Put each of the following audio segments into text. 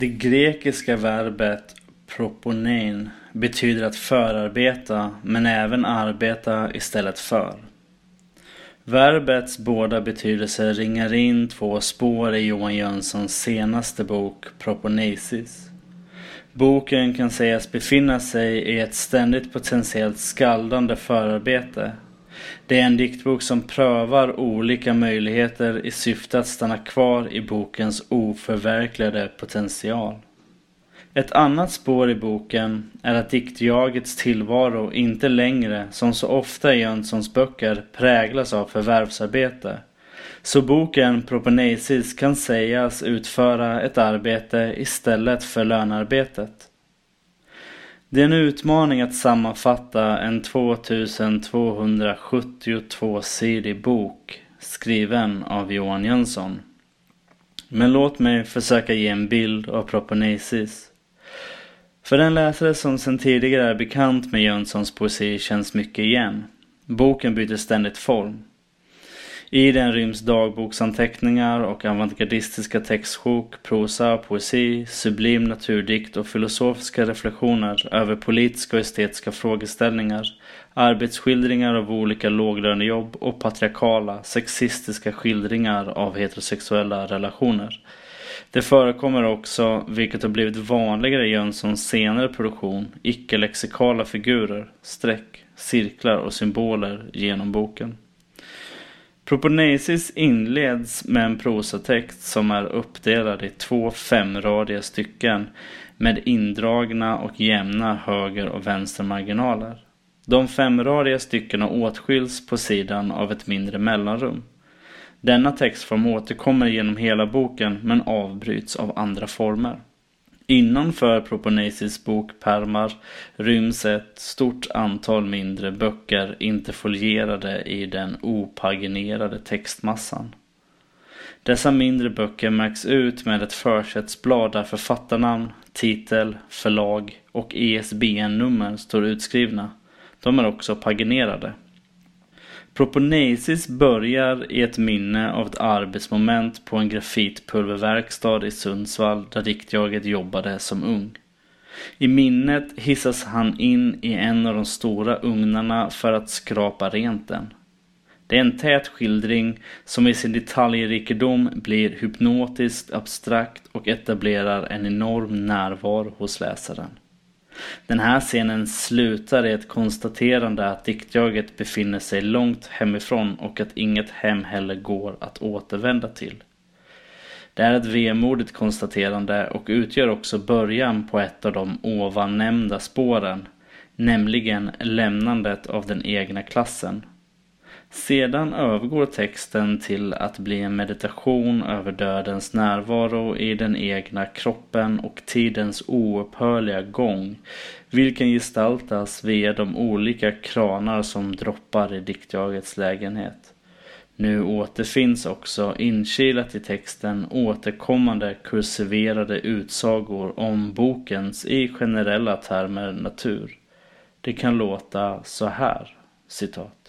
Det grekiska verbet proponein betyder att förarbeta men även arbeta istället för. Verbets båda betydelser ringar in två spår i Johan Jönssons senaste bok Proponesis. Boken kan sägas befinna sig i ett ständigt potentiellt skaldande förarbete. Det är en diktbok som prövar olika möjligheter i syfte att stanna kvar i bokens oförverkligade potential. Ett annat spår i boken är att diktjagets tillvaro inte längre, som så ofta i Jönssons böcker, präglas av förvärvsarbete. Så boken Proponesis kan sägas utföra ett arbete istället för lönarbetet. Det är en utmaning att sammanfatta en 2272-sidig bok skriven av Johan Jönsson. Men låt mig försöka ge en bild av Proponesis. För den läsare som sedan tidigare är bekant med Jönssons poesi känns mycket igen. Boken byter ständigt form. I den ryms dagboksanteckningar och avantgardistiska textsjok, prosa, poesi, sublim naturdikt och filosofiska reflektioner över politiska och estetiska frågeställningar, arbetsskildringar av olika låglönejobb och patriarkala, sexistiska skildringar av heterosexuella relationer. Det förekommer också, vilket har blivit vanligare i Jönssons senare produktion, icke-lexikala figurer, streck, cirklar och symboler genom boken. Proponesis inleds med en prosatext som är uppdelad i två femradiga stycken med indragna och jämna höger och vänstermarginaler. De femradiga styckena åtskiljs på sidan av ett mindre mellanrum. Denna textform återkommer genom hela boken men avbryts av andra former. Innanför Proponesis bokpärmar ryms ett stort antal mindre böcker interfolierade i den opaginerade textmassan. Dessa mindre böcker märks ut med ett försättsblad där författarnamn, titel, förlag och ISBN-nummer står utskrivna. De är också paginerade. Proponesis börjar i ett minne av ett arbetsmoment på en grafitpulververkstad i Sundsvall där diktjaget jobbade som ung. I minnet hissas han in i en av de stora ugnarna för att skrapa rent den. Det är en tät skildring som i sin detaljrikedom blir hypnotiskt abstrakt och etablerar en enorm närvaro hos läsaren. Den här scenen slutar i ett konstaterande att diktjaget befinner sig långt hemifrån och att inget hem heller går att återvända till. Det är ett vemodigt konstaterande och utgör också början på ett av de ovan nämnda spåren, nämligen lämnandet av den egna klassen. Sedan övergår texten till att bli en meditation över dödens närvaro i den egna kroppen och tidens oupphörliga gång, vilken gestaltas via de olika kranar som droppar i diktjagets lägenhet. Nu återfinns också inkilat i texten återkommande kursiverade utsagor om bokens i generella termer natur. Det kan låta så här, citat.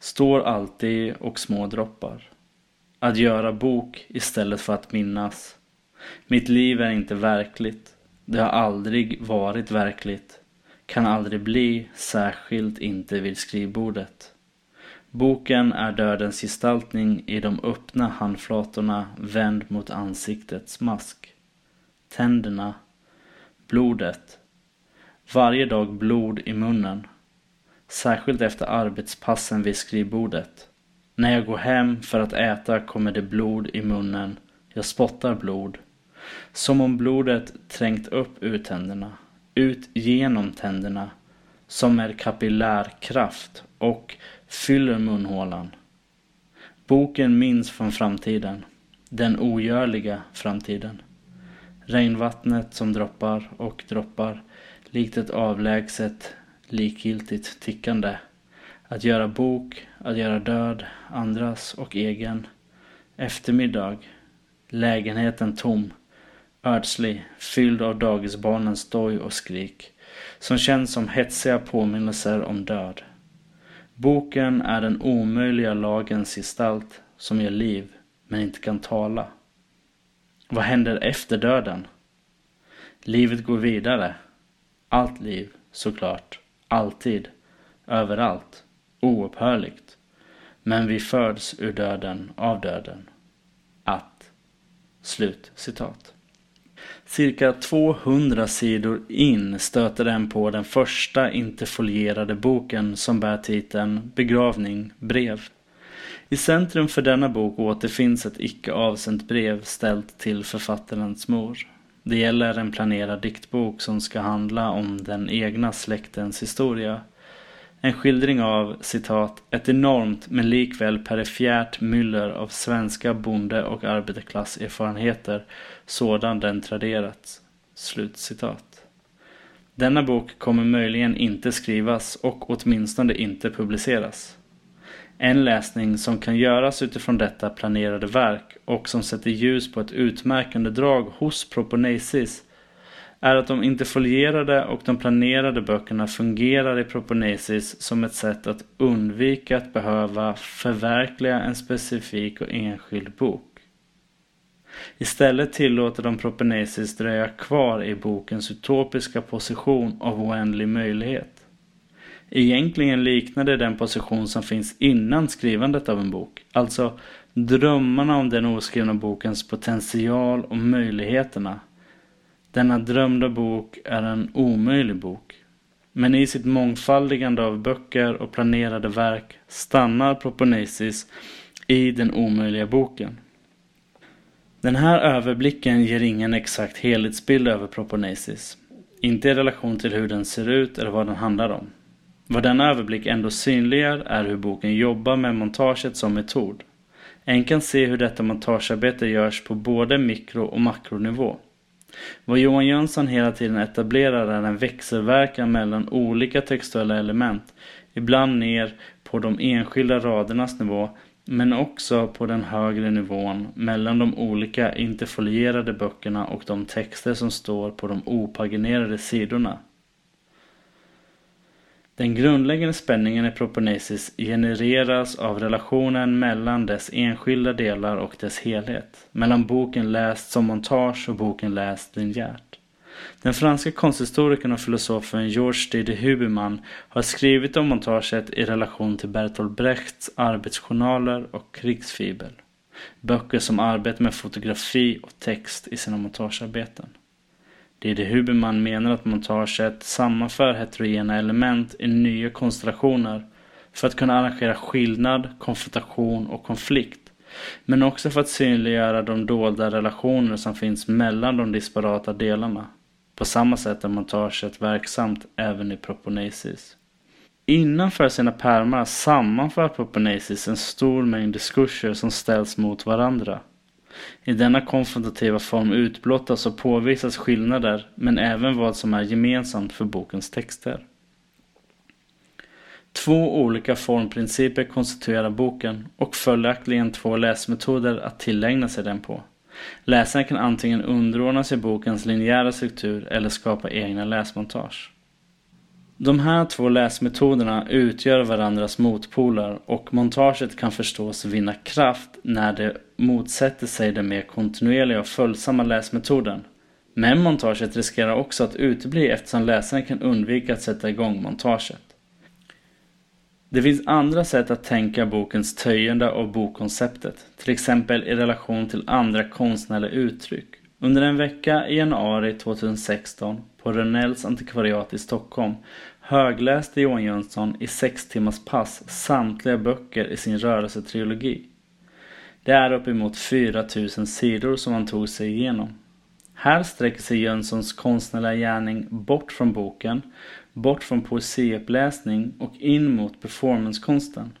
Står alltid och små droppar. Att göra bok istället för att minnas. Mitt liv är inte verkligt. Det har aldrig varit verkligt. Kan aldrig bli, särskilt inte vid skrivbordet. Boken är dödens gestaltning i de öppna handflatorna vänd mot ansiktets mask. Tänderna. Blodet. Varje dag blod i munnen. Särskilt efter arbetspassen vid skrivbordet. När jag går hem för att äta kommer det blod i munnen. Jag spottar blod. Som om blodet trängt upp ur tänderna. Ut genom tänderna. Som med kapillärkraft och fyller munhålan. Boken minns från framtiden. Den ogörliga framtiden. Regnvattnet som droppar och droppar likt ett avlägset likgiltigt tickande. Att göra bok, att göra död, andras och egen. Eftermiddag. Lägenheten tom. Ödslig, fylld av dagisbarnens doj och skrik. Som känns som hetsiga påminnelser om död. Boken är den omöjliga lagens gestalt som ger liv men inte kan tala. Vad händer efter döden? Livet går vidare. Allt liv, såklart. Alltid. Överallt. Oupphörligt. Men vi föds ur döden av döden. Att. Slut citat. Cirka 200 sidor in stöter den på den första interfolierade boken som bär titeln Begravning brev. I centrum för denna bok återfinns ett icke avsänt brev ställt till författarens mor. Det gäller en planerad diktbok som ska handla om den egna släktens historia. En skildring av citat, ett enormt men likväl perifert myller av svenska bonde och arbetarklasserfarenheter sådan den traderats. Slut citat. Denna bok kommer möjligen inte skrivas och åtminstone inte publiceras. En läsning som kan göras utifrån detta planerade verk och som sätter ljus på ett utmärkande drag hos Proponesis är att de interfolierade och de planerade böckerna fungerar i Proponesis som ett sätt att undvika att behöva förverkliga en specifik och enskild bok. Istället tillåter de Proponesis dröja kvar i bokens utopiska position av oändlig möjlighet. Egentligen liknar det den position som finns innan skrivandet av en bok. Alltså drömmarna om den oskrivna bokens potential och möjligheterna. Denna drömda bok är en omöjlig bok. Men i sitt mångfaldigande av böcker och planerade verk stannar Proponesis i den omöjliga boken. Den här överblicken ger ingen exakt helhetsbild över Proponesis. Inte i relation till hur den ser ut eller vad den handlar om. Vad denna överblick ändå synliggör är hur boken jobbar med montaget som metod. En kan se hur detta montagearbete görs på både mikro och makronivå. Vad Johan Jönsson hela tiden etablerar är en växelverkan mellan olika textuella element, ibland ner på de enskilda radernas nivå, men också på den högre nivån mellan de olika interfolierade böckerna och de texter som står på de opaginerade sidorna. Den grundläggande spänningen i Proponesis genereras av relationen mellan dess enskilda delar och dess helhet. Mellan boken läst som montage och boken läst linjärt. Den franska konsthistorikern och filosofen Georges de Huberman har skrivit om montaget i relation till Bertolt Brechts arbetsjournaler och krigsfibel. Böcker som arbetar med fotografi och text i sina montagearbeten. Det är det Huberman menar att montaget sammanför heterogena element i nya konstellationer för att kunna arrangera skillnad, konfrontation och konflikt. Men också för att synliggöra de dolda relationer som finns mellan de disparata delarna. På samma sätt är montaget verksamt även i Proponesis. Innanför sina pärmar sammanför Proponesis en stor mängd diskurser som ställs mot varandra. I denna konfrontativa form utblottas och påvisas skillnader men även vad som är gemensamt för bokens texter. Två olika formprinciper konstituerar boken och följaktligen två läsmetoder att tillägna sig den på. Läsaren kan antingen underordna sig bokens linjära struktur eller skapa egna läsmontage. De här två läsmetoderna utgör varandras motpoler och montaget kan förstås vinna kraft när det motsätter sig den mer kontinuerliga och följsamma läsmetoden. Men montaget riskerar också att utebli eftersom läsaren kan undvika att sätta igång montaget. Det finns andra sätt att tänka bokens töjande av bokkonceptet, till exempel i relation till andra konstnärliga uttryck. Under en vecka i januari 2016 på Rönnells antikvariat i Stockholm högläste Johan Jönsson i sex timmars pass samtliga böcker i sin rörelsetrilogi. Det är uppemot 4000 sidor som han tog sig igenom. Här sträcker sig Jönssons konstnärliga gärning bort från boken, bort från poesiuppläsning och in mot performancekonsten.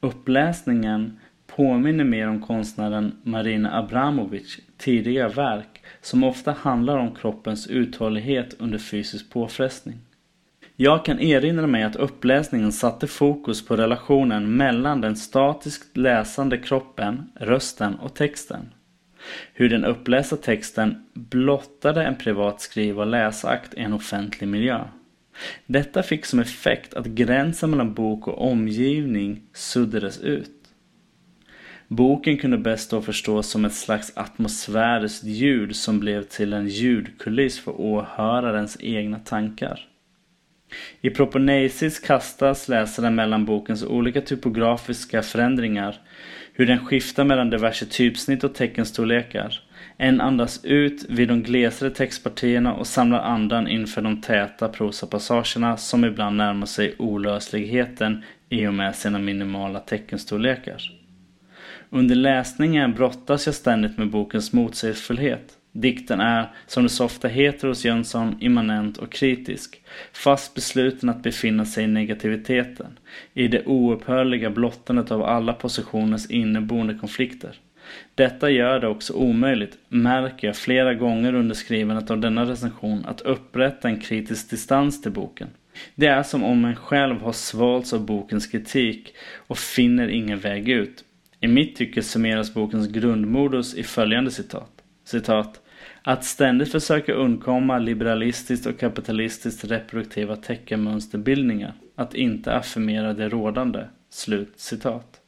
Uppläsningen påminner mer om konstnären Marina Abramovic tidiga verk som ofta handlar om kroppens uthållighet under fysisk påfrestning. Jag kan erinra mig att uppläsningen satte fokus på relationen mellan den statiskt läsande kroppen, rösten och texten. Hur den upplästa texten blottade en privat skriv och läsakt i en offentlig miljö. Detta fick som effekt att gränsen mellan bok och omgivning suddades ut. Boken kunde bäst då förstås som ett slags atmosfäriskt ljud som blev till en ljudkuliss för åhörarens egna tankar. I Proponesis kastas läsaren mellan bokens olika typografiska förändringar, hur den skiftar mellan diverse typsnitt och teckenstorlekar. En andas ut vid de glesare textpartierna och samlar andan inför de täta prosapassagerna som ibland närmar sig olösligheten i och med sina minimala teckenstorlekar. Under läsningen brottas jag ständigt med bokens motsägelsefullhet. Dikten är, som det så ofta heter hos Jönsson, immanent och kritisk. Fast besluten att befinna sig i negativiteten. I det oupphörliga blottandet av alla positioners inneboende konflikter. Detta gör det också omöjligt, märker jag flera gånger under skrivandet av denna recension, att upprätta en kritisk distans till boken. Det är som om en själv har svalts av bokens kritik och finner ingen väg ut. I mitt tycke summeras bokens grundmodus i följande citat. Citat. Att ständigt försöka undkomma liberalistiskt och kapitalistiskt reproduktiva teckenmönsterbildningar. Att inte affirmera det rådande. Slut citat.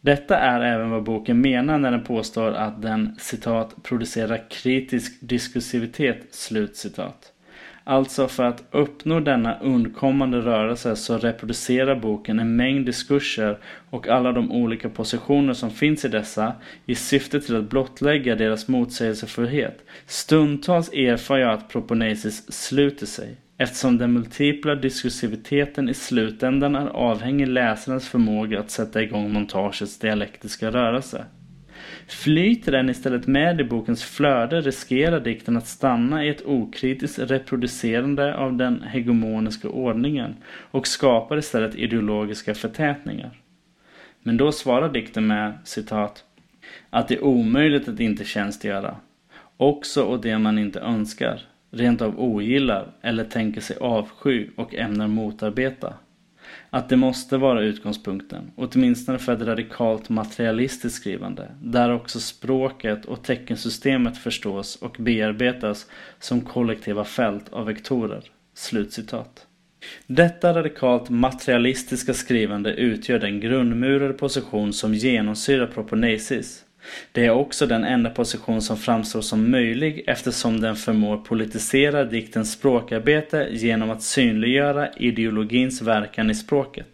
Detta är även vad boken menar när den påstår att den citat producerar kritisk diskursivitet. Slut citat. Alltså för att uppnå denna undkommande rörelse så reproducerar boken en mängd diskurser och alla de olika positioner som finns i dessa i syfte till att blottlägga deras motsägelsefullhet. Stundtals erfar jag att Proponesis sluter sig eftersom den multipla diskursiviteten i slutändan är avhängig läsarens förmåga att sätta igång montagets dialektiska rörelse. Flyter den istället med i bokens flöde riskerar dikten att stanna i ett okritiskt reproducerande av den hegemoniska ordningen och skapar istället ideologiska förtätningar. Men då svarar dikten med citat att det är omöjligt att inte tjänstgöra, också åt det man inte önskar, rent av ogillar eller tänker sig avsky och ämnar motarbeta. Att det måste vara utgångspunkten, åtminstone för ett radikalt materialistiskt skrivande, där också språket och teckensystemet förstås och bearbetas som kollektiva fält av vektorer." Slutcitat. Detta radikalt materialistiska skrivande utgör den grundmurade position som genomsyrar Proponesis det är också den enda position som framstår som möjlig eftersom den förmår politisera diktens språkarbete genom att synliggöra ideologins verkan i språket.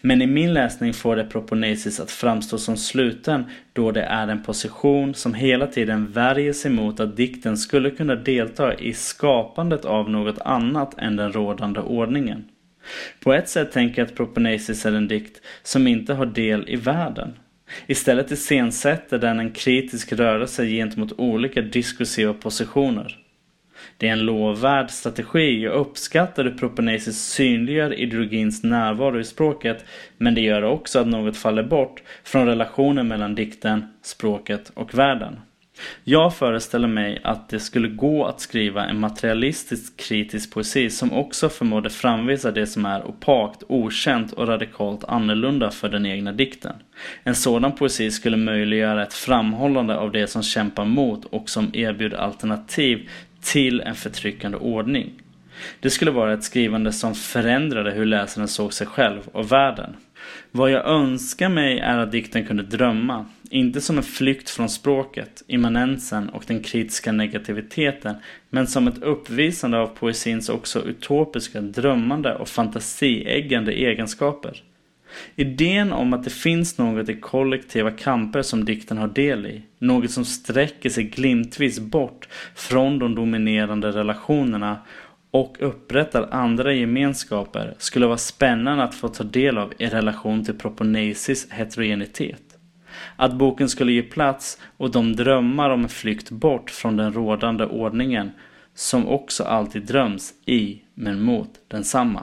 Men i min läsning får det proponesis att framstå som sluten då det är en position som hela tiden värjer sig mot att dikten skulle kunna delta i skapandet av något annat än den rådande ordningen. På ett sätt tänker jag att proponesis är en dikt som inte har del i världen. Istället iscensätter den en kritisk rörelse gentemot olika diskursiva positioner. Det är en lovvärd strategi. Jag uppskattar hur Proponesis synliggör ideologins närvaro i språket men det gör också att något faller bort från relationen mellan dikten, språket och världen. Jag föreställer mig att det skulle gå att skriva en materialistisk kritisk poesi som också förmådde framvisa det som är opakt, okänt och radikalt annorlunda för den egna dikten. En sådan poesi skulle möjliggöra ett framhållande av det som kämpar mot och som erbjuder alternativ till en förtryckande ordning. Det skulle vara ett skrivande som förändrade hur läsaren såg sig själv och världen. Vad jag önskar mig är att dikten kunde drömma, inte som en flykt från språket, immanensen och den kritiska negativiteten, men som ett uppvisande av poesins också utopiska, drömmande och fantasieggande egenskaper. Idén om att det finns något i kollektiva kamper som dikten har del i, något som sträcker sig glimtvis bort från de dominerande relationerna och upprättar andra gemenskaper skulle vara spännande att få ta del av i relation till Proponesis heterogenitet. Att boken skulle ge plats åt de drömmar om en flykt bort från den rådande ordningen som också alltid dröms i men mot densamma.